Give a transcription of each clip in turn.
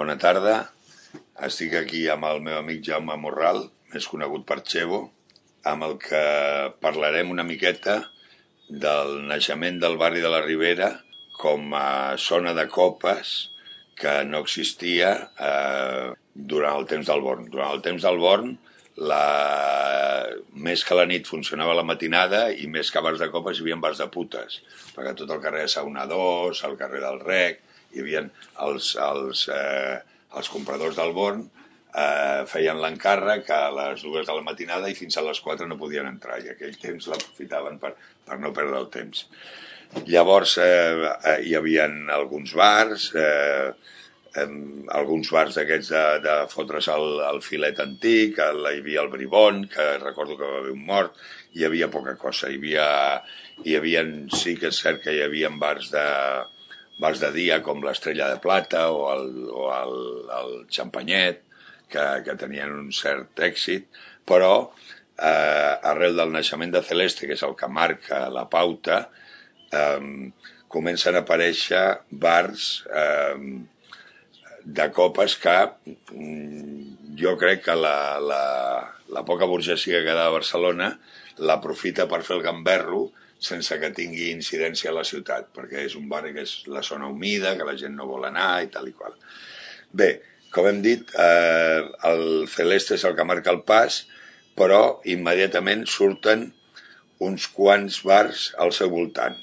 Bona tarda. Estic aquí amb el meu amic Jaume Morral, més conegut per Chevo, amb el que parlarem una miqueta del naixement del barri de la Ribera com a zona de copes que no existia eh, durant el temps del Born. Durant el temps del Born, la... més que la nit funcionava la matinada i més que bars de copes hi havia bars de putes, perquè tot el carrer de Saunadors, el carrer del Rec, hi havia els, els, eh, els compradors del Born eh, feien l'encàrrec a les dues de la matinada i fins a les 4 no podien entrar i aquell temps l'aprofitaven per, per no perdre el temps. Llavors eh, hi havia alguns bars, eh, eh, alguns bars d'aquests de, de fotre's el, el filet antic, el, hi havia el bribon, que recordo que va haver un mort, hi havia poca cosa, hi havia, hi havia sí que és cert que hi havia bars de, bars de dia com l'Estrella de Plata o el, o el, el Xampanyet, que, que tenien un cert èxit, però eh, arrel del naixement de Celeste, que és el que marca la pauta, eh, comencen a aparèixer bars eh, de copes que mm, jo crec que la, la, la poca burgesia que queda a Barcelona l'aprofita per fer el gamberro sense que tingui incidència a la ciutat, perquè és un barri que és la zona humida, que la gent no vol anar i tal i qual. Bé, com hem dit, eh, el Celeste és el que marca el pas, però immediatament surten uns quants bars al seu voltant.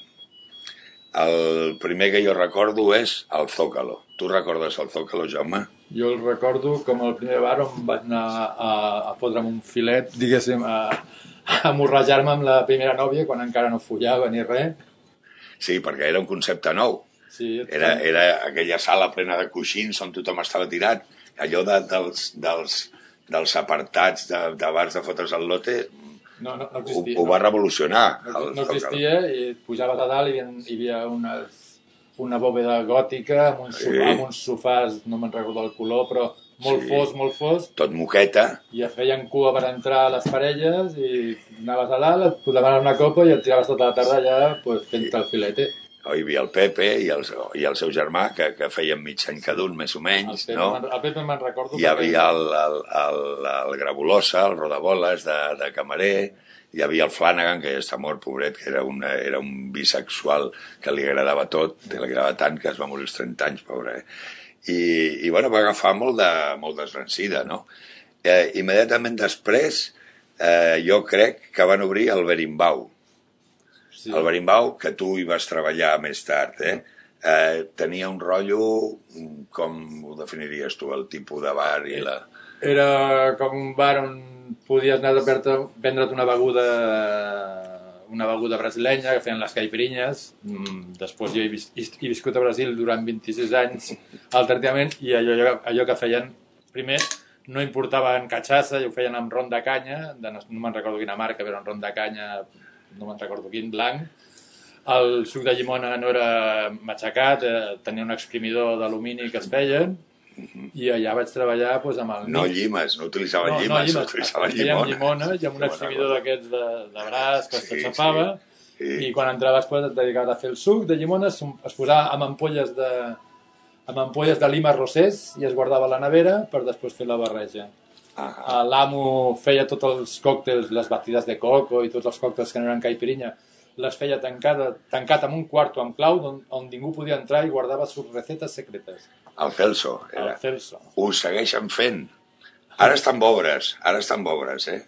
El primer que jo recordo és el Zócalo. Tu recordes el Zócalo, Jaume? Jo el recordo com el primer bar on vaig anar a, a fotre'm un filet, diguéssim, a, a morrejar-me amb la primera nòvia quan encara no follava ni res. Sí, perquè era un concepte nou. Sí, Era, era aquella sala plena de coixins on tothom estava tirat. Allò de, dels, dels, dels apartats de, de bars de fotres al lote no, no, no ho, existia. ho va revolucionar. no, el no Zócalo. existia i pujaves a dalt i hi havia, hi havia unes, una bòveda gòtica amb uns, Sí. sí. amb uns sofàs, no me'n recordo el color, però molt Sí. fos, molt fos, Tot moqueta. i es feien cua per entrar a les parelles i anaves a dalt, et demanes una copa i et tiraves tota la tarda allà pues, fent el filete. Oh, hi havia el Pepe i el, i el seu germà, que, que feien mig any cada un, més o El menys, Pepe, no? el Pepe me'n recordo. Hi havia el, el, el, el Grabulosa, el Rodaboles de, de camarer, hi havia el Flanagan, que ja està mort, pobret, que era, una, era un bisexual que li agradava tot, que li agradava tant que es va morir als 30 anys, pobre. Eh? I, i bueno, va agafar molt de, molt d'esvencida, no? Eh, immediatament després, eh, jo crec que van obrir el Berimbau, Sí. el Berimbau, que tu hi vas treballar més tard, eh? eh tenia un rotllo, mm, com ho definiries tu, el tipus de bar i la... Era com un bar on podies anar a prendre- vendre't una beguda una beguda brasilenya que feien les caipirinhas. Mm, Després jo he, vis he viscut a Brasil durant 26 anys alternament i allò, allò, allò que feien, primer, no importaven catxassa, i ho feien amb ron de canya, de, no no me'n recordo quina marca, però amb ron de canya, no me'n recordo quin, blanc. El suc de llimona no era matxacat, eh, tenia un exprimidor d'alumini que es feien, i allà vaig treballar doncs, amb el No llimes, no utilitzaven No, llimes, no, llimes. utilitzaven Feien llimona. llimona i amb un bueno. d'aquests de, de braç que Sí, sí, s'aixafava sí. i quan entraves pues, et dedicaves a fer el suc de llimona, es, es posava amb ampolles de amb ampolles de lima rosés i es guardava a la nevera per després fer la barreja. Ah, L'amo feia tots els còctels, les batides de coco i tots els còctels que no eren caipirinha, les feia tancada, tancat amb un quarto amb clau on, on ningú podia entrar i guardava sus recetes secretes. el Celso, El era. Celso. Ho segueixen fent. Ara estan obres, ara estan obres, eh?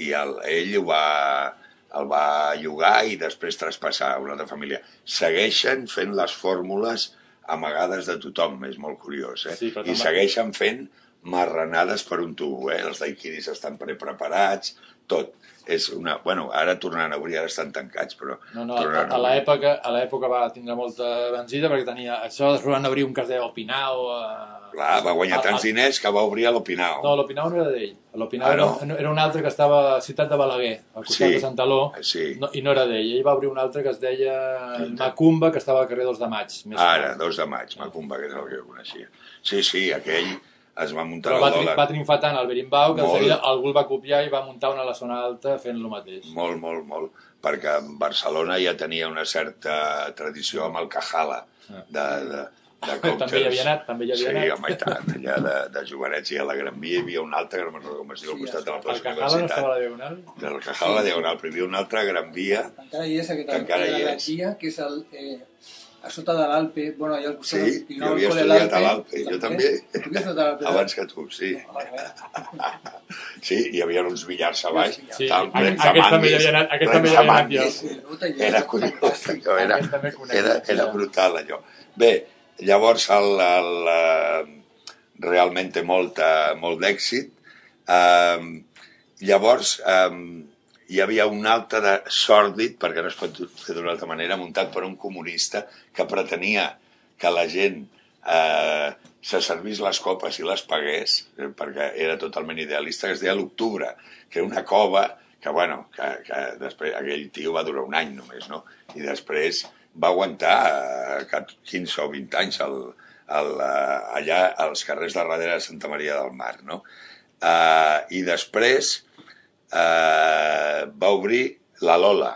I el, ell ho va, el va llogar i després traspassar a una altra família. Segueixen fent les fórmules amagades de tothom, és molt curiós, eh? Sí, I segueixen fent marranades per un tubo, eh? Els daiquiris estan prepreparats, tot. És una... Bueno, ara tornaran a obrir, ara estan tancats, però... No, no, a, a l'època a l'època va tindre molta benzida perquè tenia això, després van obrir un que es deia Opinao. A... Clar, va guanyar a- tants a- diners que va obrir a l'Opinau. No, l'Opinao no era d'ell. L'Opinao Ah, era, no? era un altre que estava a Ciutat de Balaguer, al costat Sí. de Santaló, Sí. no, i no era d'ell. Ell va obrir un altre que es deia Macumba, que estava al carrer 2 de maig. Més Ara, tard. 2 de maig, Macumba, que és el que jo coneixia. Sí, sí, aquell es va muntar Però el va, dòlar. va triomfar tant el Berimbau que de Molt. seguida algú el va copiar i va muntar una a la zona alta fent el mateix. Molt, molt, molt. Perquè Barcelona ja tenia una certa tradició amb el Cajala, de, de, de còctels. També hi havia anat, també hi havia sí, anat. home, i tant, allà de, de jovenets i a la Gran Via hi havia un altre, que no me'n recordo com es diu, al Sí, costat de la El plaça Cajala no Universitat. estava a la Diagonal? Del Cajal a la Diagonal, però hi havia un altre a Gran Via, Encara hi és aquest Que encara hi la és. Que és el, eh, a sota de l'Alpe, bueno, allà al costat Sí, del Pirineu, jo havia estudiat a l'Alpe, jo també. Tu havies a l'Alpe? abans que tu, sí. Sí, hi havia uns billars a baix, Sí, estaven aquest- plens de aquest també hi manguis, havia anat- aquest plens també hi de tenia. Era era, també conec, era, era ja. brutal allò. Bé, llavors el, el, eh, realment té molta, molt d'èxit. Um, llavors um, hi havia un altre de sòrdid, perquè no es pot fer d'una altra manera, muntat per un comunista que pretenia que la gent eh, se servís les copes i les pagués, eh, perquè era totalment idealista, que es deia l'Octubre, que era una cova que, bueno, que, que després aquell tio va durar un any només, no? I després va aguantar eh, 15 o 20 anys el, el, eh, allà als carrers de darrere de Santa Maria del Mar, no? Eh, I després va obrir la Lola,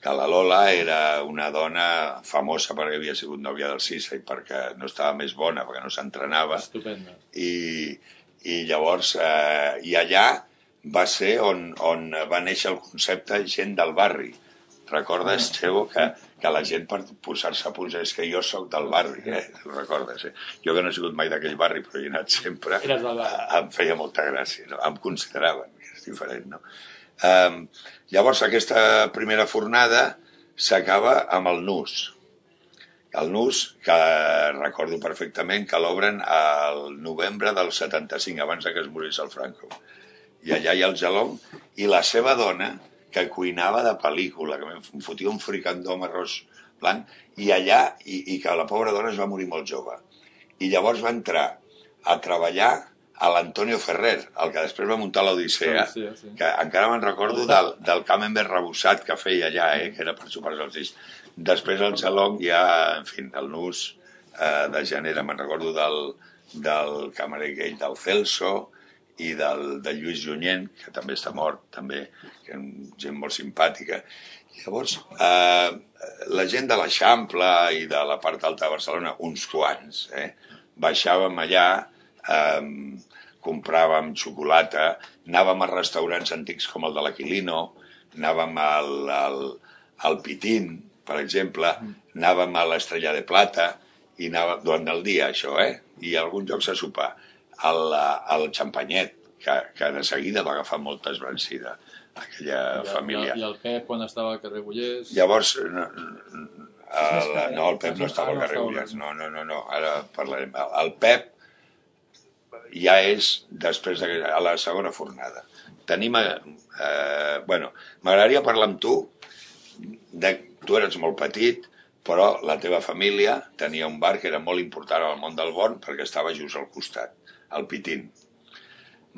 que la Lola era una dona famosa perquè havia sigut nòvia del Sisa i perquè no estava més bona, perquè no s'entrenava, Estupenda. i, i llavors eh, i allà va ser on, on va néixer el concepte gent del barri. Recordes, Xevo, que, que la gent per posar-se a punts és que jo sóc del barri, eh? Ho recordes, eh? Jo que no he sigut mai d'aquell barri, però hi he anat sempre, Eres del barri. em feia molta gràcia, no? em consideraven, és diferent, no? Um, llavors, aquesta primera fornada s'acaba amb el nus. El nus, que recordo perfectament que l'obren al novembre del 75, abans que es morís el Franco. I allà hi ha el gelong, i la seva dona, que cuinava de pel·lícula, que em fotia un fricandó amb arròs blanc, i allà, i, i que la pobra dona es va morir molt jove. I llavors va entrar a treballar a l'Antonio Ferrer, el que després va muntar l'Odissea, Sí, sí, sí. que encara me'n recordo del, del camembert rebossat que feia allà, eh, que era per sopar els fills. Després el gelong ja, en fi, el nus eh, de gènere, me'n recordo del, del camarer aquell del Celso i del, de Lluís Junyent, que també està mort, també, que és gent molt simpàtica. Llavors, eh, la gent de l'Eixample i de la part alta de Barcelona, uns quants, eh, baixàvem allà, compràvem xocolata, anàvem a restaurants antics com el de l'Aquilino, anàvem al, al, al Pitín, per exemple, anàvem a l'Estrella de Plata, i anàvem durant el dia, això, eh? I a alguns llocs a sopar. Al, al Xampanyet, que, que de seguida va agafar molta esbrancida, aquella família. I el Pep, quan estava al carrer Bullés... Llavors, no, el, no, el Pep no estava al carrer. Ullars, no, no, no, no, ara parlarem. El Pep ja és després de, a la segona fornada. Tenim, eh, bueno, m'agradaria parlar amb tu, de, tu eres molt petit, però la teva família tenia un bar que era molt important al món del Born perquè estava just al costat, al Pitín.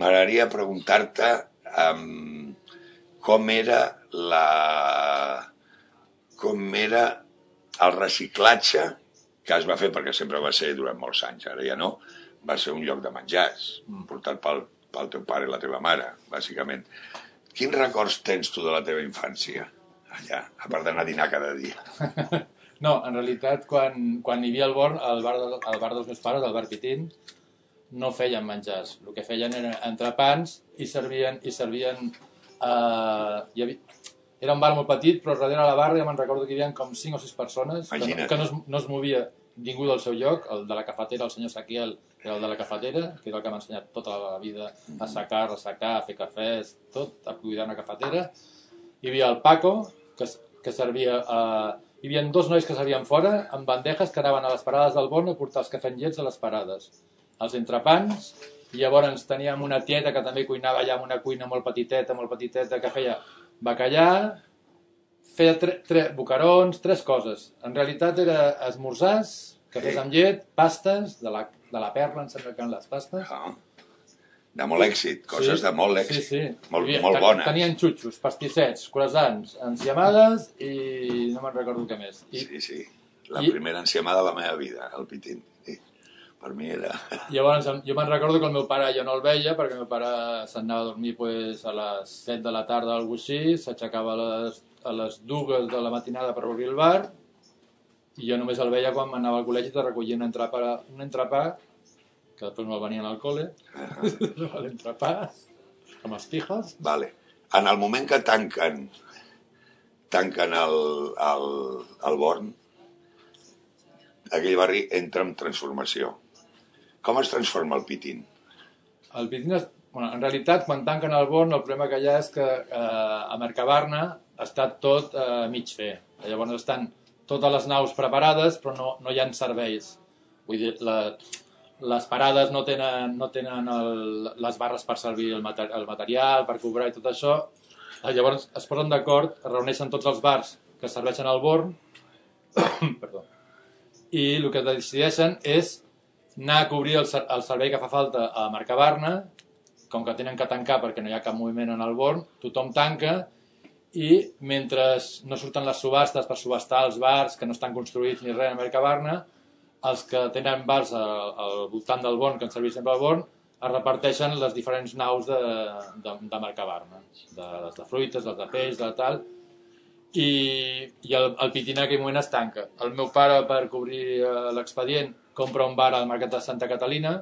M'agradaria preguntar-te um, com era la com era el reciclatge que es va fer, perquè sempre va ser durant molts anys, ara ja no, va ser un lloc de menjars, portat pel, pel teu pare i la teva mare, bàsicament. Quins records tens tu de la teva infància allà, a part d'anar a dinar cada dia? No, en realitat, quan, quan hi havia el bar, el bar, de, el bar dels meus pares, el bar Pitín, no feien menjars. El que feien era entrepans i servien... I servien eh, hi havia, era un bar molt petit, però darrere la barra ja me'n recordo que hi havia com 5 o 6 persones que, no, que no, es, no es movia ningú del seu lloc. El de la cafetera, el senyor Saquiel, era el de la cafetera, que era el que m'ha ensenyat tota la vida a secar, ressecar, a fer cafès, tot, a cuidar una cafetera. Hi havia el Paco, que, que servia a... Hi havia dos nois que servien fora amb bandejes que anaven a les parades del Born a portar els cafengets a les parades. Els entrepans, i llavors teníem una tieta que també cuinava allà amb una cuina molt petiteta, molt petiteta, que feia bacallà, feia tre, tre, bocarons, tres coses. En realitat era esmorzars, cafès Sí. amb llet, pastes, de la, de la perla, em sembla que eren les pastes. Ah, de molt èxit, coses Sí, de molt èxit. Sí, sí. Molt, havia- molt bones. Tenien xutxos, pastissets, croissants, enciamades i no me'n recordo què més. I Sí, sí. La I- primera enciamada de la meva vida, el Pitín. Sí. Per mi era... llavors jo me'n recordo que el meu pare jo no el veia perquè el meu pare s'anava a dormir pues, a les 7 de la tarda o alguna així, s'aixecava a les, a les dues de la matinada per obrir el bar i jo només el veia quan anava al col·legi i te recollia un entrepà, un entrepà que després me'l venien al col·le, l'entrepà, amb els tijes, Vale. En el moment que tanquen tanquen el, el, el Born, aquell barri entra en transformació. Com es transforma el Pitín? El Pitín, és, bueno, en realitat, quan tanquen el Born, el problema que hi ha és que eh, a Mercabarna està tot eh, mig fer. Llavors estan totes les naus preparades, però no, no hi ha serveis. Vull dir, la, les parades no tenen, no tenen el, les barres per servir el, mater, el material, per cobrar i tot això. Eh, Llavors es posen d'acord, es reuneixen tots els bars que serveixen al Born, perdó, i el que decideixen és anar a cobrir el, el servei que fa falta a Mercabarna, com que tenen que tancar perquè no hi ha cap moviment en el Born, tothom tanca i mentre no surten les subhastes per subhastar els bars que no estan construïts ni res a Mercabarna, els que tenen bars al, al voltant del Born, que en serveix sempre al Born, es reparteixen les diferents naus de, de, de Mercabarna, de, les de fruites, les de peix, de tal, i, i el, el Pitín en aquell moment es tanca. El meu pare, per cobrir eh, l'expedient, compra un bar al Mercat de Santa Catalina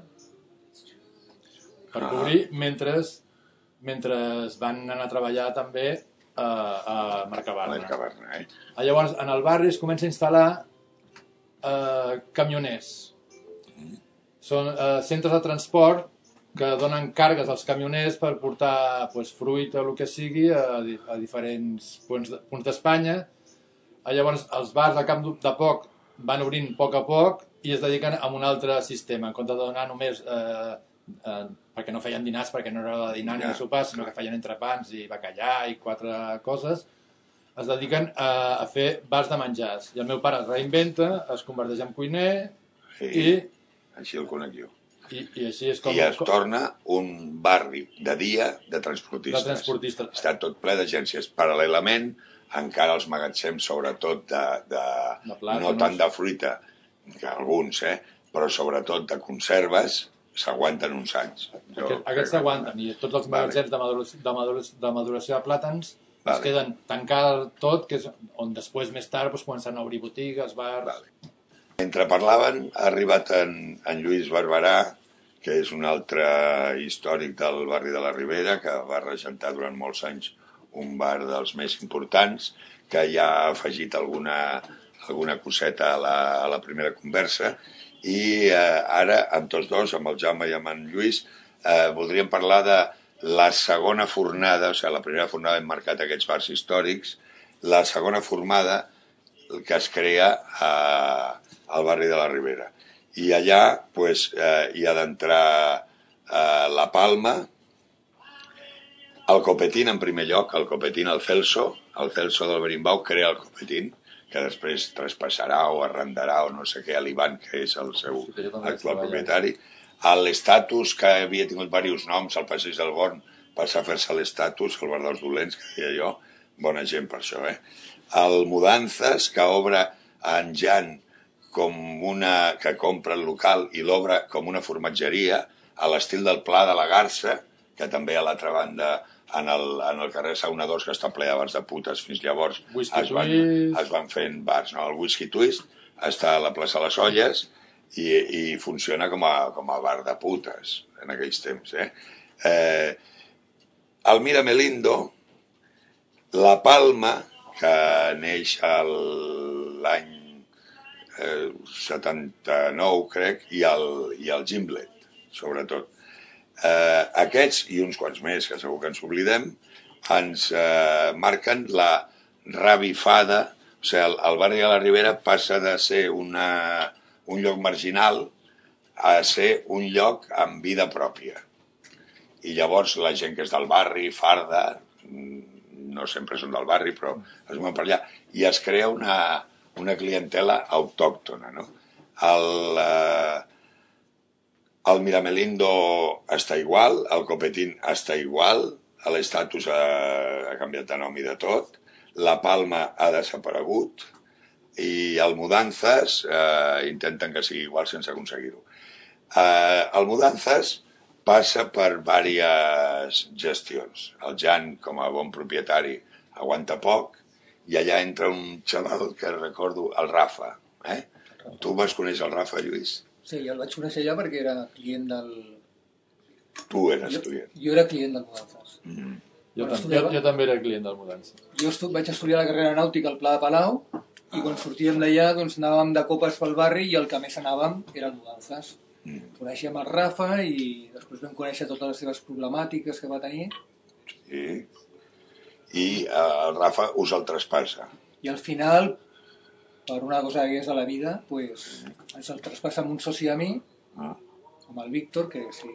per Ah. cobrir, mentre, mentre van anar a treballar també a, a Mercabarna. A Mercabarna, eh? Ah, Llavors, en el barri es comença a instal·lar eh, camioners. Són eh, centres de transport que donen càrregues als camioners per portar pues, fruit o el que sigui a, a diferents punts de- punts d'Espanya. Ah, Llavors, els bars de cap de poc van obrint a poc a poc i es dediquen a un altre sistema, en compte de donar només... Eh, eh, perquè no feien dinars, perquè no era de dinar ni Ja. sopar, sinó que feien entrepans i bacallà i quatre coses, es dediquen a, a fer bars de menjars. I el meu pare es reinventa, es converteix en cuiner Sí. i, Així el conec jo. i, i així és com... I es com- torna un barri de dia de transportistes. De transportistes. Està tot ple d'agències. Paral·lelament, encara els magatzems, sobretot de, de, De no tant de fruita, que alguns, eh, però sobretot de conserves, s'aguanten uns anys. Jo aquests que- s'aguanten i tots els Vale. magatzems de, maduració, de, maduració, de maduració de plàtans es Vale. queden tancats tot, que és on després, més tard, doncs, comencen a obrir botigues, bars... Vale. Mentre parlaven, ha arribat en, en Lluís Barberà, que és un altre històric del barri de la Ribera, que va regentar durant molts anys un bar dels més importants, que ja ha afegit alguna, alguna coseta a la, a la primera conversa, i eh, ara, amb tots dos, amb el Jaume i amb en Lluís, eh, voldríem parlar de la segona fornada, o sigui, la primera fornada hem marcat aquests bars històrics, la segona formada que es crea a, al barri de la Ribera. I allà pues, eh, hi ha d'entrar eh, la Palma, el Copetín en primer lloc, el Copetín, el Celso, el Celso del Berimbau crea el Copetín, que després traspassarà o arrendarà o no sé què a l'Ivan, que és el seu Sí, actual propietari. L'Estatus, que havia tingut diversos noms, el Passeig del Born, passa a fer-se l'Estatus, el bar dels dolents, que deia jo, bona gent per això, eh? El Mudanzas, que obre en Jan com una... que compra el local i l'obre com una formatgeria a l'estil del Pla de la Garça, que també a l'altra banda en el, en el carrer Saunadors, que està ple de bars de putes fins llavors, Whisky es van, Twist. es van fent bars. No? El Whisky Twist està a la plaça Les Olles i, i funciona com a, com a bar de putes en aquells temps. Eh? Eh, el Mira Melindo, la Palma, que neix l'any eh, 79, crec, i el, i el Gimblet, sobretot. Eh, aquests, i uns quants més, que segur que ens oblidem, ens eh, marquen la revifada, o sigui, el, el barri de la Ribera passa de ser una, un lloc marginal a ser un lloc amb vida pròpia. I llavors la gent que és del barri, farda, mm, no sempre són del barri, però es mouen per allà, i es crea una, una clientela autòctona. No? El, eh, el Miramelindo està igual, el Copetín està igual, l'estatus ha, canviat de nom i de tot, la Palma ha desaparegut i el Mudanzas eh, intenten que sigui igual sense aconseguir-ho. Eh, el Mudanzas passa per diverses gestions. El Jan, com a bon propietari, aguanta poc i allà entra un xaval que recordo, el Rafa, Eh? Tu vas conèixer el Rafa, Lluís? Sí, jo el vaig conèixer ja perquè era client del... Tu eres Jo, client. jo era client del Mudances. Mm. Jo, Bueno, tam jo, estudiava- jo també era client del Mudança. Jo estu vaig estudiar la carrera nàutica al Pla de Palau i quan sortíem d'allà doncs, anàvem de copes pel barri i el que més anàvem era el Mudances. Mm. Coneixíem el Rafa i després vam conèixer totes les seves problemàtiques que va tenir Sí. I eh, el Rafa us el traspassa. i al final, per una cosa que és a la vida, pues, ens el traspassa amb un soci a mi, Ah. amb el Víctor, que sí.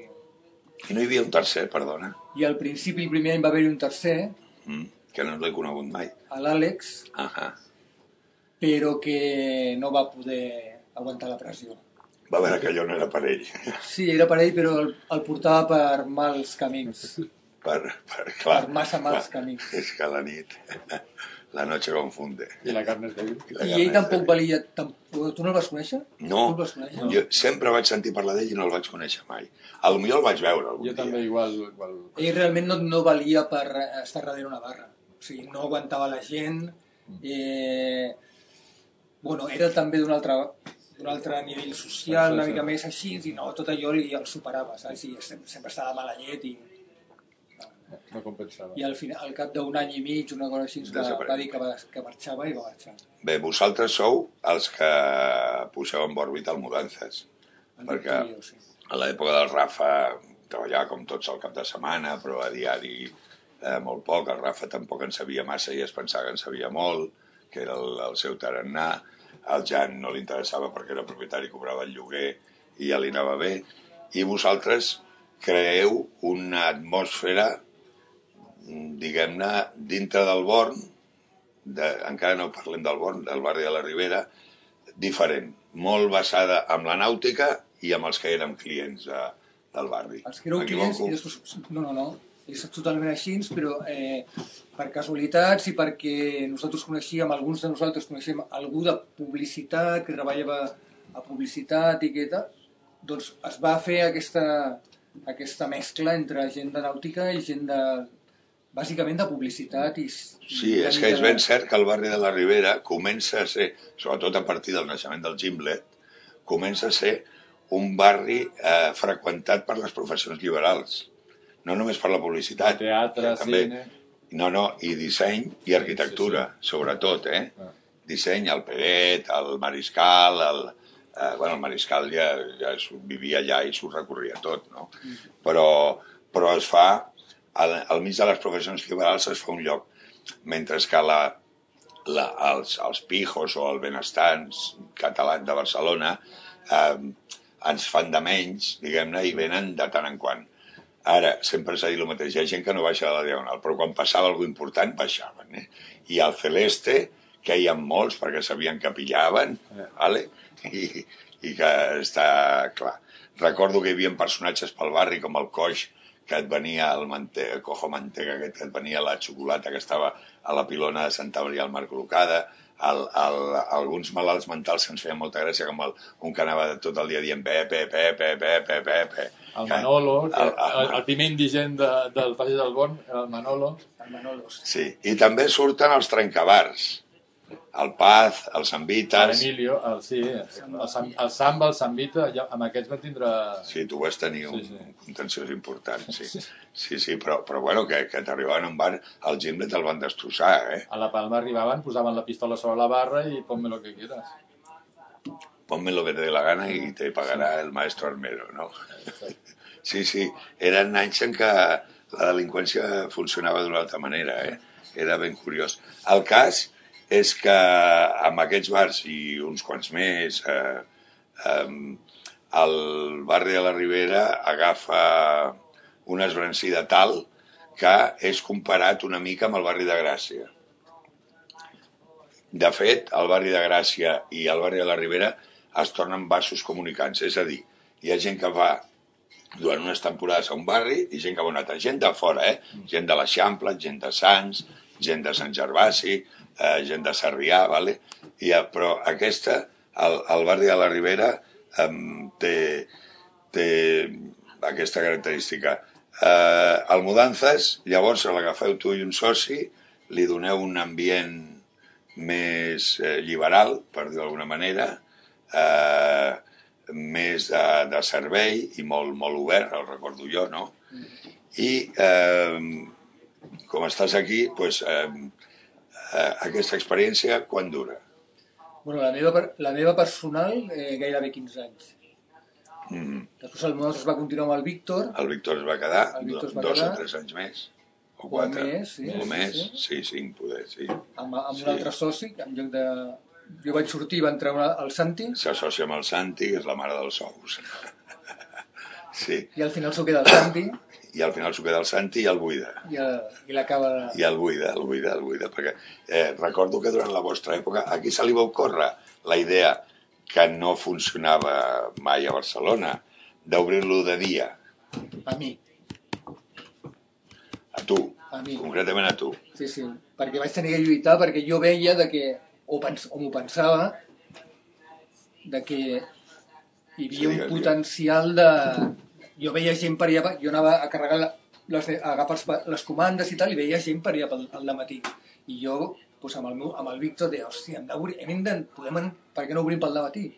I no hi havia un tercer, perdona, I al principi, el primer any va haver-hi un tercer, mm. que no l'he conegut mai. l'Àlex, Ah però que no va poder aguantar la pressió. Va veure que allò no era per ell. Sí, era per ell, però el, el portava per mals camins. Per, per, clar, Per massa mals clar, camins. És que la nit, la noche confunde. I la carn és débil. la I carne ell tampoc valia... Tampoc... Tu no el vas conèixer? No, Tu el vas conèixer? jo sempre vaig sentir parlar d'ell i no el vaig conèixer mai. A lo millor el vaig veure algun Jo dia. també igual... igual... Ell realment no, no valia per estar darrere una barra. O sigui, no aguantava la gent. Eh... Bueno, era també d'un altre, d'un altre nivell social, Sí, sí, una mica més així, i no, tot allò li el superava, saps? I sempre, sempre estava mala llet i, No compensava. i al, final, al cap d'un any i mig, una cosa així, va, va dir que, va, que marxava i va marxar. Bé, vosaltres sou els que poseu en òrbita el Mudances. El Perquè- jo, sí. A l'època del Rafa treballava com tots el cap de setmana, però a diari eh, molt poc. El Rafa tampoc en sabia massa i es pensava que en sabia molt, que era el, el seu tarannà. Al Jan no li interessava perquè era propietari, cobrava el lloguer i ja li anava bé. I vosaltres creeu una atmosfera, diguem-ne, dintre del Born, de, encara no parlem del Born, del barri de la Ribera, diferent, molt basada amb la nàutica i amb els que érem clients de, del barri. Els que éreu clients i després... No, no, no. És totalment així, però eh, per casualitats i perquè nosaltres coneixíem, alguns de nosaltres coneixíem algú de publicitat, que treballava a publicitat i que tal, doncs es va fer aquesta, aquesta mescla entre gent de nàutica i gent de bàsicament de publicitat i... Sí, és que és ben cert que el barri de la Ribera comença a ser, sobretot a partir del naixement del Gimlet, comença a ser un barri eh, freqüentat per les professions liberals. No només per la publicitat. Teatre, que també- cine... No, no, i disseny i arquitectura, sobretot, eh? Ah. Disseny, el Peret, el Mariscal, el... Eh, bueno, el Mariscal ja, ja es, vivia allà i s'ho recorria tot, no? Però, però es fa, al, mig de les professions liberals es fa un lloc, mentre que la, la, els, els pijos o el benestants català de Barcelona eh, ens fan de menys, diguem-ne, i venen de tant en quant. Ara, sempre s'ha dit el mateix, hi ha gent que no baixa de la Diagonal, però quan passava alguna important baixaven. Eh? I al Celeste, que hi ha molts perquè sabien que pillaven, Eh. vale? I, i que està clar. Recordo que hi havia personatges pel barri com el Coix, que et venia el, mante el cojo mantega, que et venia la xocolata que estava a la pilona de Santa Maria al Mar col·locada, el, el, alguns malalts mentals que ens feien molta gràcia, com el, un que anava tot el dia dient pe, pe, pe, pe, pe, pe, pe, pe. El Que- Manolo, que, El- el, el- el, primer indigent de, del Passeig del Born, era el Manolo. El Manolos. Sí, i també surten els trencabars. El Paz, el Sambita... L'Emilio, el, sí, el, Sam- el Samba, el Sambita, ja, amb aquests van tindre... Sí, tu vas tenir un, Sí, sí. un contenciós important, sí. Sí, sí, però, però bueno, que, que t'arribaven a un bar, el Gimlet el van destrossar, eh? A la Palma arribaven, posaven la pistola sobre la barra i ponme lo que quieras. Ponme lo que te dé la gana i te pagarà el maestro armero, no? Sí, sí, eren anys en què la delinqüència funcionava d'una altra manera, eh? Era ben curiós. El cas és que amb aquests bars i uns quants més, eh, eh, el barri de la Ribera agafa una esbrancida tal que és comparat una mica amb el barri de Gràcia. De fet, el barri de Gràcia i el barri de la Ribera es tornen vasos comunicants, és a dir, hi ha gent que va durant unes temporades a un barri i gent que va a un altre, gent de fora, eh? gent de l'Eixample, gent de Sants, gent de Sant Gervasi, eh, gent de Sarrià, vale? I, eh, però aquesta, el, el barri de la Ribera, eh, té, té aquesta característica. Eh, el Mudances, llavors l'agafeu tu i un soci, li doneu un ambient més eh, liberal, per dir d'alguna manera, eh, més de, de servei i molt, molt obert, el recordo jo, no? I eh, com estàs aquí, doncs, eh, aquesta experiència, quan dura? Bueno, la meva, la meva personal, eh, gairebé 15 anys. Mm. Després el meu es va continuar amb el Víctor, El Víctor es va quedar Víctor es va dos quedar. o tres anys més. O O quatre. més, sí, o sí, més, sí. sí, cinc, poder, sí. amb, amb Sí. un altre soci, en lloc de... Jo vaig sortir i va entrar una, el Santi, S'associa amb el Santi, que és la mare dels ous. sí, i al final s'ho queda el Santi i al final s'ho queda el Santi i el buida. i, el- i l'acaba de... I el buida, el buida, el buida, perquè eh, recordo que durant la vostra època aquí se li va ocórrer la idea que no funcionava mai a Barcelona, d'obrir-lo de dia, A mi, a tu, a mi. concretament a tu. Sí, sí, perquè vaig tenir que lluitar perquè jo veia de que, o, pens, o m'ho pensava, de que hi havia Sí, un digues, potencial de... Jo veia gent per allà, jo anava a carregar, la, les, a agafar les comandes i tal, i veia gent per allà pel, al matí. I jo, doncs amb el, meu, amb el Víctor, deia, hòstia, hem d'obrir, hem de, podem, per què no obrim pel matí?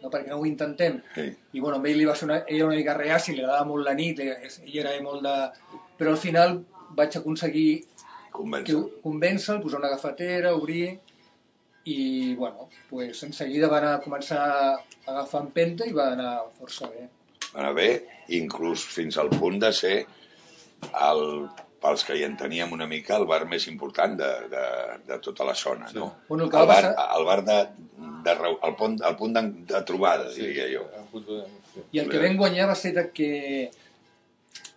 No, perquè no ho intentem. Sí. I bueno, amb ell li va ser una, ell era una mica reaci, li agradava molt la nit, ell, era molt de... Però al final vaig aconseguir Convèncer. convèncer-lo, posar una agafatera, obrir, i, bueno, pues, en seguida va anar a començar a agafar empenta i va anar força bé. Va anar bé, inclús fins al punt de ser el, pels que hi enteníem una mica el bar més important de, de, de tota la zona, no? Bueno, el bar, passar- el bar de, de, reu- el punt, el punt de, de trobada, diria jo. de... Sí. I el que vam guanyar va ser de que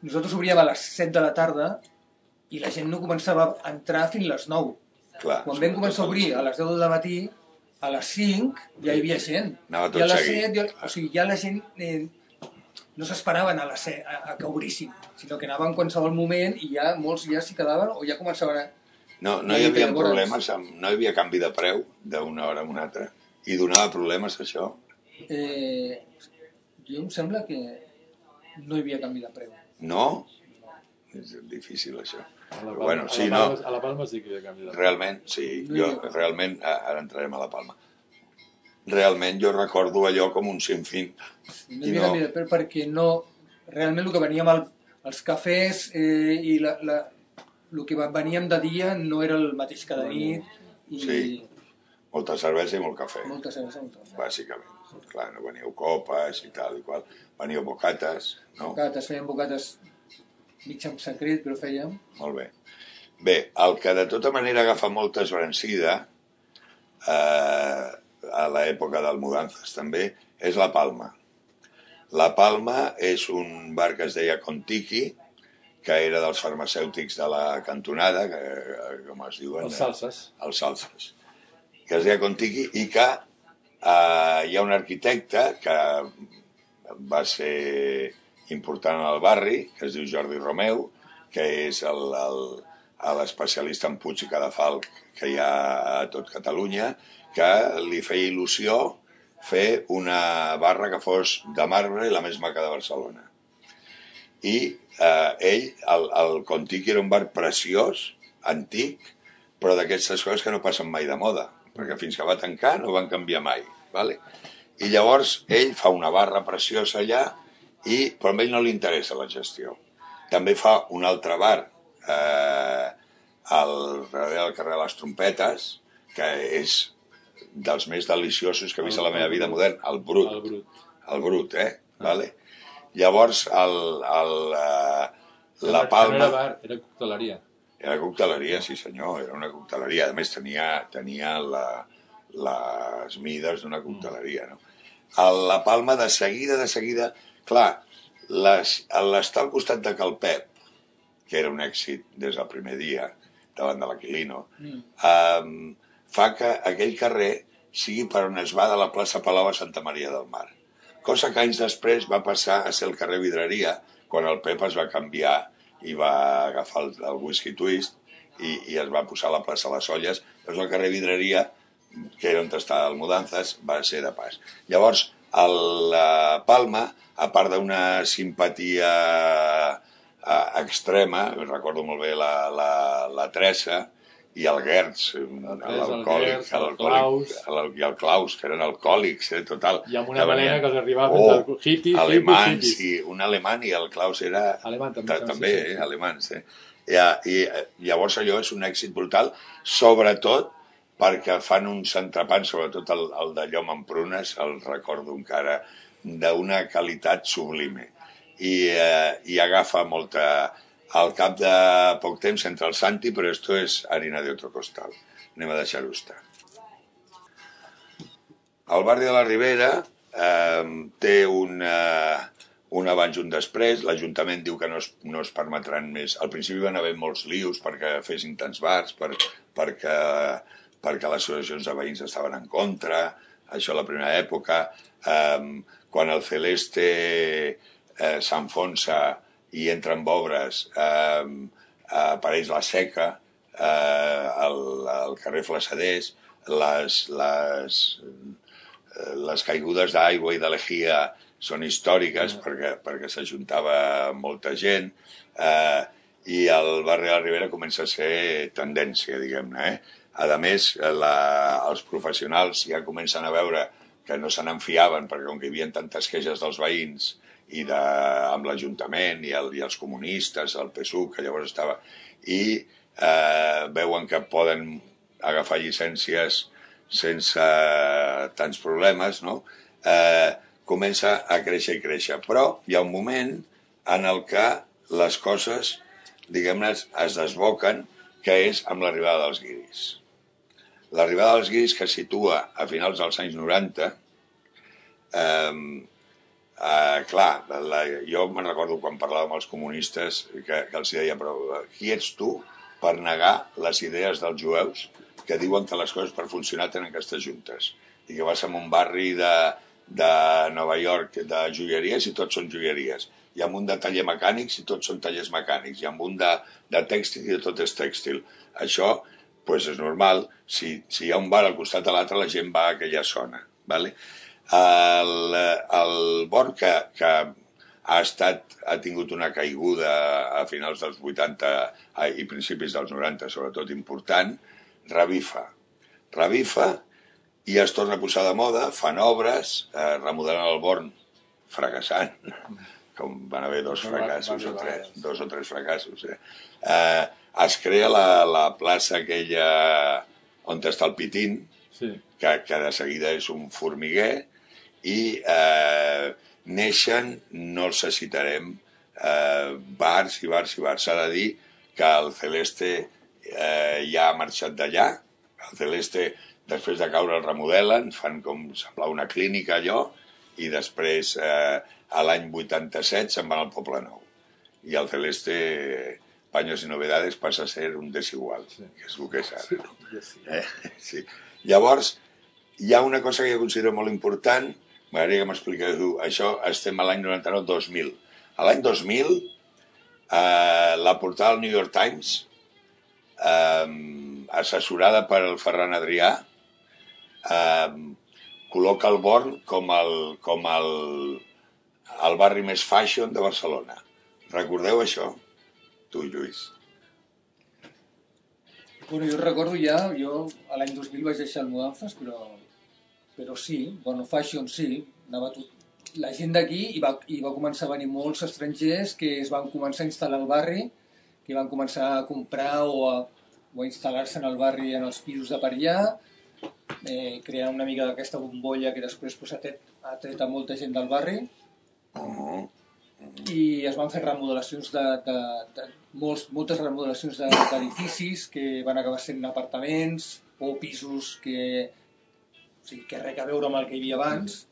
nosaltres obríem a les 7 de la tarda i la gent no començava a entrar fins les 9. Clar, Quan vam començar a obrir a les 10 del matí, a les 5 ja hi havia gent. Anava tot I a les seguit. 7, ja, o sigui, ja la gent eh, no s'esperaven a, 7, a, a que obríssim, sinó que anaven en qualsevol moment i ja molts ja s'hi quedaven o ja començaven a... No, no hi havia problemes, amb, no hi havia canvi de preu d'una hora a una altra. I donava problemes, això? Eh, jo em sembla que no hi havia canvi de preu. No? És difícil, això. A la Palma, bueno, sí, a la no. Palma, A la Palma sí que hi ha canvi de... Realment, sí, No jo realment, ara entrarem a la Palma. Realment jo recordo allò com un sinfín. No I havia no. de preu perquè no... Realment el que veníem al, als cafès eh, i la, la, el que veníem de dia no era el mateix que de nit i Sí. Molta cervesa i molt cafè, molta cervesa, molta cafè. bàsicament. Clar, no veníeu copes i tal i qual. Veníeu bocates, no? Bocates, fèiem bocates mig en secret, però fèiem. Molt bé. Bé, el que de tota manera agafa molta esbrancida eh, a l'època del Mudanzas també és la Palma. La Palma és un bar que es deia Contiki, que era dels farmacèutics de la cantonada, que, eh, com es diuen? Els salses. Els salses. Que es deia Contiki i que eh, hi ha un arquitecte que va ser important al barri, que es diu Jordi Romeu, que és el- el- l'especialista en Puig i Cadafalc que hi ha a tot Catalunya, que li feia il·lusió fer una barra que fos de marbre la més maca de Barcelona. I eh, ell, el, el Contiki era un bar preciós, antic, però d'aquestes coses que no passen mai de moda, perquè fins que va tancar no van canviar mai. Vale? I llavors ell fa una barra preciosa allà, i, però a ell no li interessa la gestió. També fa un altre bar eh, al del carrer de les Trompetes, que és dels més deliciosos que he vist a la meva vida moderna, el Brut El brut. el brut, eh? Vale? Llavors, el, el, eh, la no era Palma... bar, era cocteleria. Era cocteleria, sí senyor, era una cocteleria. A més, tenia, tenia la, les mides d'una cocteleria, no? A la Palma, de seguida, de seguida... Clar, les- l'estar al costat de Cal Pep, que era un èxit des del primer dia, davant de l'Aquilino, Mm. um, fa que aquell carrer sigui per on es va de la plaça Palau a Santa Maria del Mar. Cosa que anys després va passar a ser el carrer Vidreria, quan el Pep es va canviar i va agafar el, el whisky twist i, i es va posar a la plaça Les Olles. Doncs el carrer Vidreria, que era on estava el Mudanzas, va ser de pas. Llavors, a la Palma, a part d'una simpatia eh, extrema, recordo molt bé la, la, la Teresa, i el Gertz, l'alcohòlic, i el Klaus, que eren alcohòlics, eh, total. I amb una melena que els arribava Oh, fins al hippie, alemans, hippie, i un alemany i el Klaus era... Alemany també, també, sí, sí. eh, alemans, eh? I, i, I llavors allò és un èxit brutal, sobretot perquè fan uns entrepans, sobretot el, el de llom amb prunes, el recordo encara, d'una qualitat sublime. I, eh, i agafa molta... Al cap de poc temps entra el Santi, però esto és harina de otro costal. Anem a deixar-ho estar. El barri de la Ribera eh, té un, eh, un abans i un després. L'Ajuntament diu que no es, no es permetran més. Al principi van haver molts lius perquè fessin tants bars, per, perquè, perquè les associacions de veïns estaven en contra, això a la primera època. Eh, quan el Celeste eh, s'enfonsa i entra en obres, eh, apareix la seca, eh, al, al carrer Flassaders, les, les, les caigudes d'aigua i de són històriques perquè, perquè s'ajuntava molta gent eh, i el barri de la Ribera comença a ser tendència, diguem-ne. Eh? A més, la, els professionals ja comencen a veure que no se n'enfiaven perquè com que hi havia tantes queixes dels veïns i de, amb l'Ajuntament i, el, i els comunistes, el PSUC, que llavors estava, i eh, veuen que poden agafar llicències sense tants problemes, no? eh, comença a créixer i créixer. Però hi ha un moment en el que les coses, diguem-ne, es desboquen, que és amb l'arribada dels guiris. L'arribada dels guiris que situa a finals dels anys 90, eh, eh, clar, la, jo me'n recordo quan parlava amb els comunistes que, que els deia, però eh, qui ets tu per negar les idees dels jueus que diuen que les coses per funcionar tenen que estar juntes? I que vas a un barri de, de Nova York de joieries i tots són joieries. I amb un de taller mecànics i tots són tallers mecànics. I amb un de, de tèxtil i tot és tèxtil. Això pues és normal. Si, si hi ha un bar al costat de l'altre la gent va a aquella zona vale? El, el Born que, que ha, estat, ha tingut una caiguda a finals dels 80 a, i principis dels 90, sobretot important, revifa. Revifa i es torna a posar de moda, fan obres, eh, remodelen el Born fracassant, com van haver dos fracassos o tres, dos o tres fracassos. Eh? Eh, es crea la, la plaça aquella on està el Pitín, Sí. que, que de seguida és un formiguer, i eh, neixen, no els citarem, eh, bars i bars i bars. S'ha de dir que el Celeste eh, ja ha marxat d'allà, el Celeste després de caure el remodelen, fan com semblar una clínica allò, i després eh, a l'any 87 se'n van al Poble Nou. I el Celeste, Paños i Novedades, passa a ser un desigual, Sí. que és el que és ara. Sí. Eh? Sí. Llavors, hi ha una cosa que jo considero molt important, m'agradaria que m'expliqués tu, això estem a l'any 99-2000. A l'any 2000, eh, la portada del New York Times, eh, assessorada per el Ferran Adrià, eh, col·loca el Born com el, com el, el barri més fashion de Barcelona. Recordeu això? Tu, Lluís. Bueno, jo recordo ja, jo a l'any 2000 vaig deixar el Mudanzas, però, però sí, bueno, fashion sí, anava tot, la gent d'aquí i, va, i va començar a venir molts estrangers que es van començar a instal·lar al barri, que van començar a comprar o a, o a instal·lar-se en el barri en els pisos de per allà, eh, creant una mica d'aquesta bombolla que després pues, ha, tret, ha tret a molta gent del barri Uh -huh. i es van fer remodelacions de, de, de molts, moltes remodelacions de- d'edificis que van acabar sent apartaments o pisos que, o sigui, que res a veure amb el que hi havia abans.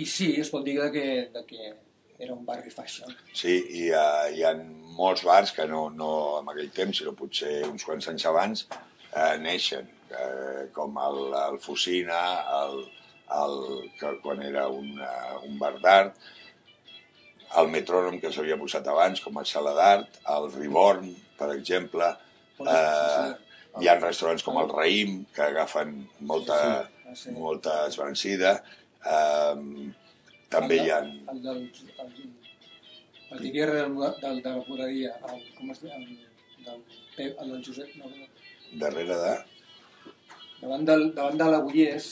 I sí, es pot dir que, de que era un barri fashion Sí, i uh, hi ha molts bars que no, no en aquell temps, sinó potser uns quants anys abans, eh, neixen, eh, com el, el Fusina, el, el, que quan era un, uh, un bar d'art, el metrònom que s'havia posat abans, com a sala d'art, el Reborn, per exemple, eh, hi ha restaurants com el Raïm, que agafen molta, Ah, sí. molta esbrancida, eh, també hi ha... el del el, el Tibierre del, del, de la Moradia el, com es diu? El, del Pep, el del Josep, no, no, Darrere de... davant, del, davant de la Bullers,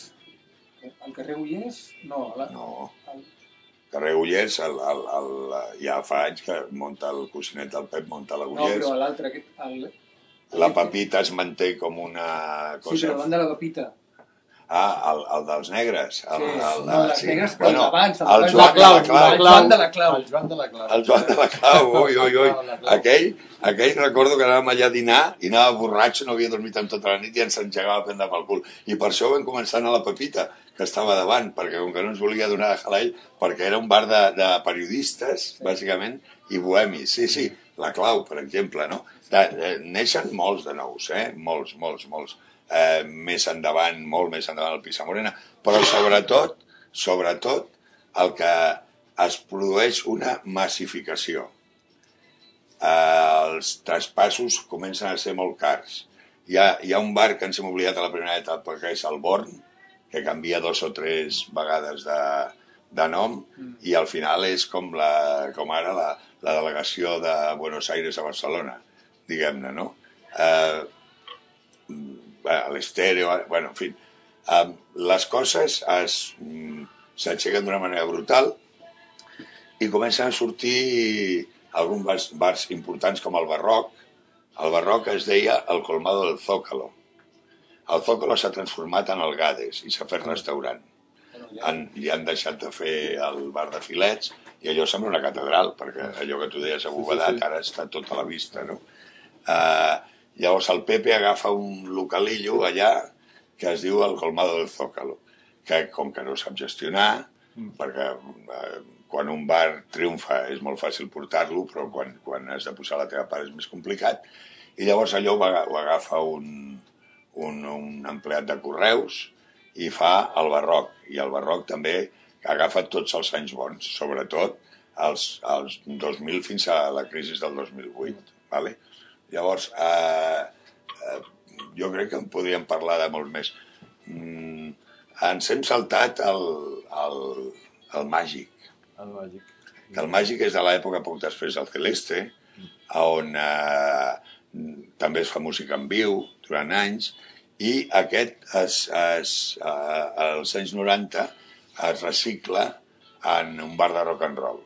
al carrer Bullers, no, la, No. al, Carrer Ullers, el, el, el, ja fa anys que munta el cocinet del Pep, munta la no, Ullers. però l'altre, el, La Pepita es manté com una sí, cosa... però davant de la Pepita. Ah, el, el dels negres. El, Sí, el, no, les negres, el bueno, d'abans, el el d'abans. Joan de la Clau. El Joan de la Clau. El Joan de la Clau. El Joan de la Clau, ui, ui, ui. Joan de Clau. Aquell, aquell recordo que anàvem allà a dinar i anava borratxo, no havia dormit en tota la nit i ens engegava a prendre pel cul. I per això vam començar a anar a la Pepita, que estava davant, perquè com que no ens volia donar de jalai, perquè era un bar de, de periodistes, bàsicament, i bohemis. Sí, sí, la Clau, per exemple, no? De, de, neixen molts de nous, eh? Molts, molts, molts. Eh, més endavant, molt més endavant el Pisa Morena, però sobretot, sobretot, el que es produeix una massificació. Eh, els traspassos comencen a ser molt cars. Hi ha, hi ha un bar que ens hem oblidat a la primera etapa, que és el Born, que canvia dos o tres vegades de, de nom, i al final és com, la, com ara la, la delegació de Buenos Aires a Barcelona, diguem-ne, no? Eh, a l'estèreo, bueno, en fi, eh, les coses es- mm, s'aixequen d'una manera brutal i comencen a sortir alguns bars, bars importants com el Barroc. El Barroc es deia el Colmado del Zócalo. El Zócalo s'ha transformat en el Gades i s'ha fet restaurant. Han, li han deixat de fer el bar de filets i allò sembla una catedral, perquè allò que tu deies a Bovedat sí. ara està tot a la vista, no? Uh, llavors el Pepe agafa un localillo allà que es diu el Colmado del Zócalo, que com que no sap gestionar, perquè uh, quan un bar triomfa és molt fàcil portar-lo, però quan, quan has de posar la teva part és més complicat, i llavors allò ho agafa un, un, un empleat de correus i fa el barroc. I el barroc també agafa tots els anys bons, sobretot els, els 2000 fins a la crisi del 2008. Vale? Llavors, eh, eh, jo crec que en podríem parlar de molt més. Mm, ens hem saltat el, el, el màgic, El màgic. que el màgic és de l'època poc després del Celeste, on eh, també es fa música en viu durant anys, i aquest es, es, eh, als anys 90 es recicla en un bar de rock and roll.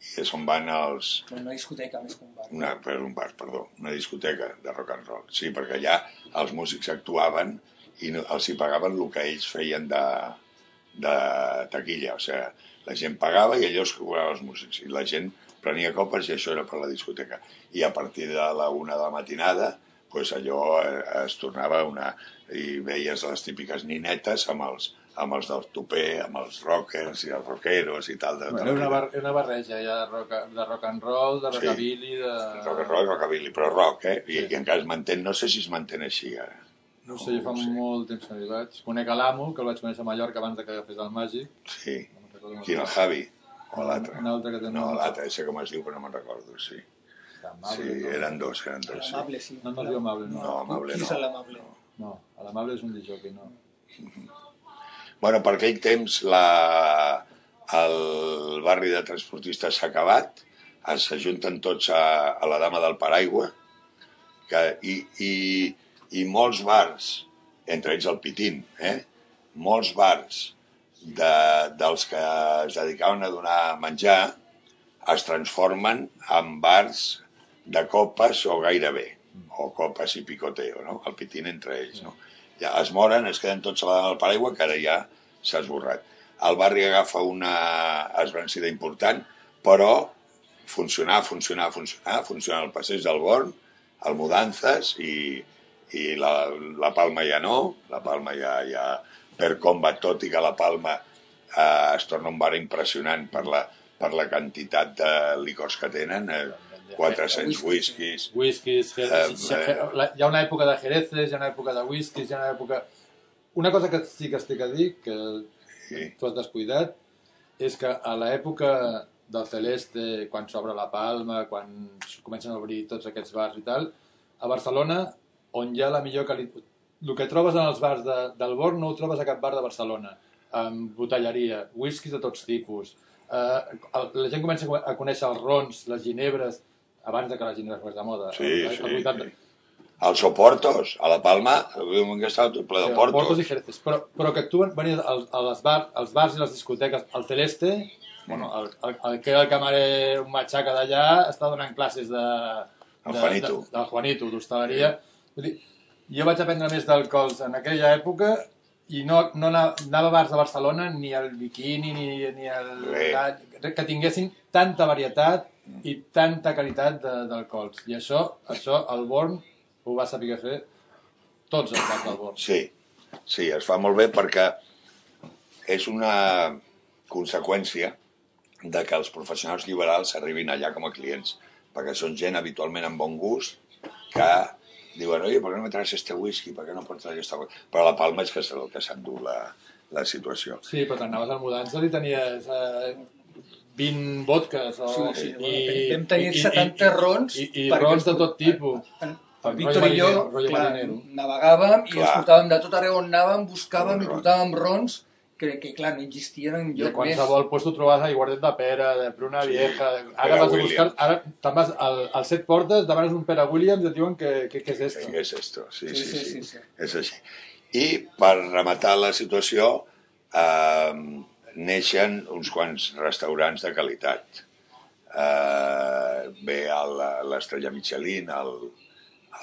I és on van els, una discoteca més que un bar. una, per un bar, perdó, una discoteca de rock and roll. Sí, perquè allà els músics actuaven i no, els hi pagaven el que ells feien de, de taquilla. O sigui, la gent pagava i allò es cobrava els músics. I la gent prenia copes i això era per la discoteca. I a partir de la una de la matinada, pues allò eh, es tornava una... i veies les típiques ninetes amb els, amb els del tupé, amb els rockers i els rockeros i tal. De, Bueno, una, bar, una barreja ja de rock, de rock and roll, de Sí. rockabilly, de... Rock and roll, rockabilly, però rock, eh? I, i encara es manté, no sé si es manté així ara. No ho sé, jo fa No sé. molt temps que no hi vaig. Conec a l'amo, que el vaig conèixer a Mallorca abans de que agafés el màgic. Sí. No Quin, el Javi? O l'altre? Un altre que té No, l'altre, sé com es diu, però no me'n recordo, sí. Amable, Sí, no? eren dos, eren dos, sí. L'amable, sí. No, no diu amable, no. No, amable Qui és no. l'amable? No, a l'amable és un disjockey, no. Bueno, per aquell temps la, el barri de transportistes s'ha acabat, s'ajunten tots a, a la Dama del Paraigua, que, i, i, i molts bars, entre ells el Pitín, eh? molts bars de, dels que es dedicaven a donar menjar es transformen en bars de copes o gairebé, o copes i picoteo, no? el pitín entre ells. No? Ja es moren, es queden tots a dama del paraigua, que ara ja s'ha esborrat. El barri agafa una esbrancida important, però funcionar, funcionar, funcionar, funcionar el passeig del Born, el Mudanzas i, i la, la Palma ja no, la Palma ja, ja per combat, tot i que la Palma eh, es torna un bar impressionant per la, per la quantitat de licors que tenen, eh, 400 whiskies, Whiskies, Jerez, eh. hi ha una època de Jerezes, hi ha una època de whiskies, hi ha una època... Una cosa que sí que estic a dir, que sí, tu has descuidat, és que a l'època del Celeste, quan s'obre la Palma, quan comencen a obrir tots aquests bars i tal, a Barcelona, on hi ha la millor qualitat... El que trobes en els bars de, del Born no ho trobes a cap bar de Barcelona. Amb botelleria, whiskies de tots tipus. Eh, el- la gent comença a conèixer els rons, les ginebres, abans de que la gent es de moda. Sí, als, sí, als 80. sí. Els Oportos, a la Palma, que estava tot ple de Sí, portos. Portos i Jerezes. Però, però que actuen, venien als, als, bar, als bars i les discoteques, al Celeste, bueno, el, el, el que era el camarer, un matxaca d'allà, està donant classes de... El de- Juanito. De, del Juanito, d'hostaleria. Dir, jo vaig aprendre més d'alcohols en aquella època i no, no anava, a bars de Barcelona ni al bikini ni, ni al... Res. que tinguessin tanta varietat i tanta qualitat d'alcohols. I això, això el Born ho va saber fer tots els bars del Born. Sí, sí, es fa molt bé perquè és una conseqüència de que els professionals liberals arribin allà com a clients, perquè són gent habitualment amb bon gust que diuen, oye, ¿por qué no me traes este whisky? ¿Por qué no portes aquesta cosa? Però la Palma és que és el que s'endú la, la situació. Sí, però quan anaves al Mudança i tenies eh, 20 vodkas o, Sí, sí, i, vam tenir i- i- 70 rons i, i, i perquè- rons de tot tipus. En, el Víctor i jo, clar, navegàvem i Clar. portàvem de tot arreu on anàvem, buscàvem i portàvem rons que, que clar, no existien en I a lloc més. qualsevol puesto trobaves aiguardet de pera, de pruna Sí, vieja... pera Ara vas a buscar... Ara te'n vas al, al set portes, demanes un pera Williams i et diuen que, que, que és esto. Què és esto? Sí, sí, sí, sí, sí. És així. I per rematar la situació, eh, neixen uns quants restaurants de qualitat. Eh, ve el- l'estrella Michelin, el,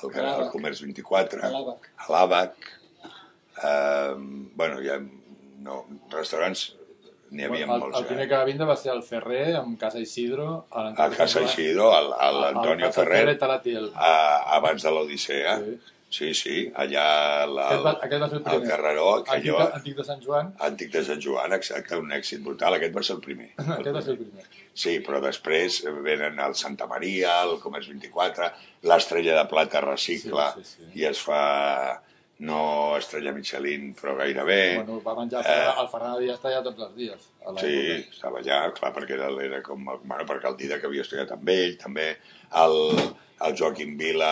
el, el, L'Àbac. Comerç 24, A l'Àbac. Eh, bueno, hi ha no, restaurants, n'hi havia el, molts. el primer eh? que va vindre va ser el Ferrer, amb Casa Isidro. A A Casa Isidro, el- el Antonio Ferrer, El Talatiel. a, abans de l'Odissea. Sí. Sí, sí, allà la, Aquest va, aquest va ser el el primer. Carreró, Antic, allò, de, antic de Sant Joan, antic de Sant Joan, exacte, un èxit brutal. Aquest va ser el primer. aquest va ser el primer. Sí, però després venen el Santa Maria, el Comerç 24, l'Estrella de Plata recicla Sí, sí, sí. i es fa no Estrella Michelin, però gairebé. Bueno, va menjar Eh. el Ferran Díaz està allà tots els dies. A Sí, estava allà, clar, perquè era, era com... Bueno, perquè el Dida que havia estudiat amb ell, també el, el Joaquim Vila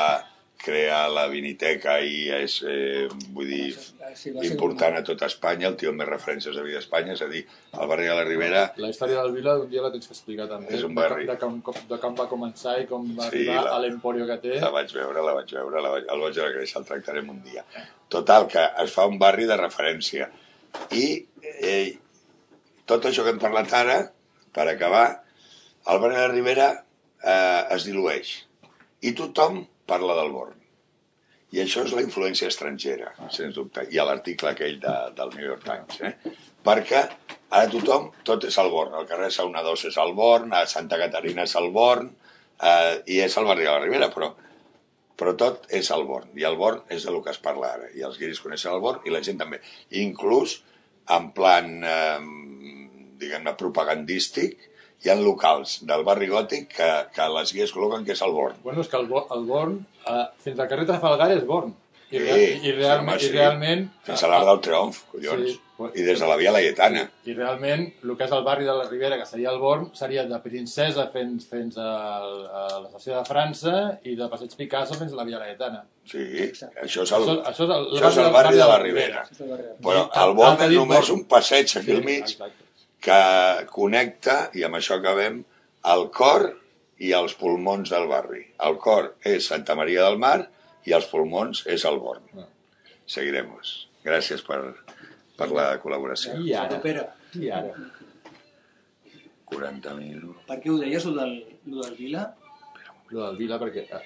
crea la viniteca i és, eh, vull dir, Sí, important a tota Espanya, el tio amb més referències de vida a Espanya, és a dir, el barri de la Ribera La història del Vila un dia la tens que explicar també. És un de com- barri. De, com, com- de com va començar i com va Sí, arribar la- a l'emporio que té. La vaig veure, la vaig veure, la vaig, el vaig veure créixer, el tractarem un dia. Total, que es fa un barri de referència. I eh, tot això que hem parlat ara, per acabar, el barri de la Ribera eh, es dilueix. I tothom parla del Born. I això és la influència estrangera, sens dubte. I a l'article aquell de, del New York Times. Eh? Perquè ara tothom, tot és el Born. Al carrer Sauna 2 és el Born, a Santa Caterina és el Born, eh, i és el barri de la Ribera, però però tot és el Born, i el Born és del que es parla ara, i els guiris coneixen el Born i la gent també. Inclús en plan, eh, diguem-ne, propagandístic, hi ha locals del barri gòtic que, que les guies col·loquen que és el Born. Bueno, és que el, el Born, eh, fins al carrer Trafalgar és Born. I, Sí, real, i, sí, realment, home, sí. i realment... Fins a l'Arc del Triomf, collons. Sí. I des de la Via Laietana. I realment, el que és el barri de la Ribera, que seria el Born, seria de Princesa fins, fins a, a l'estació de França i de Passeig Picasso fins a la Via Laietana. Sí, Exacte. això és el, Això, això és el, això és el barri de la Ribera. Barri. Però I- el Born és només un passeig aquí Sí, al mig exacte. Que connecta, i amb això acabem, el cor i els pulmons del barri. El cor és Santa Maria del Mar i els pulmons és el Born. Ah. Seguiremos. Gràcies per, per la col·laboració. I ara? Pere, I ara? 40 minuts. per què ho deies, el del, el del Vila? Lo del Vila, perquè eh,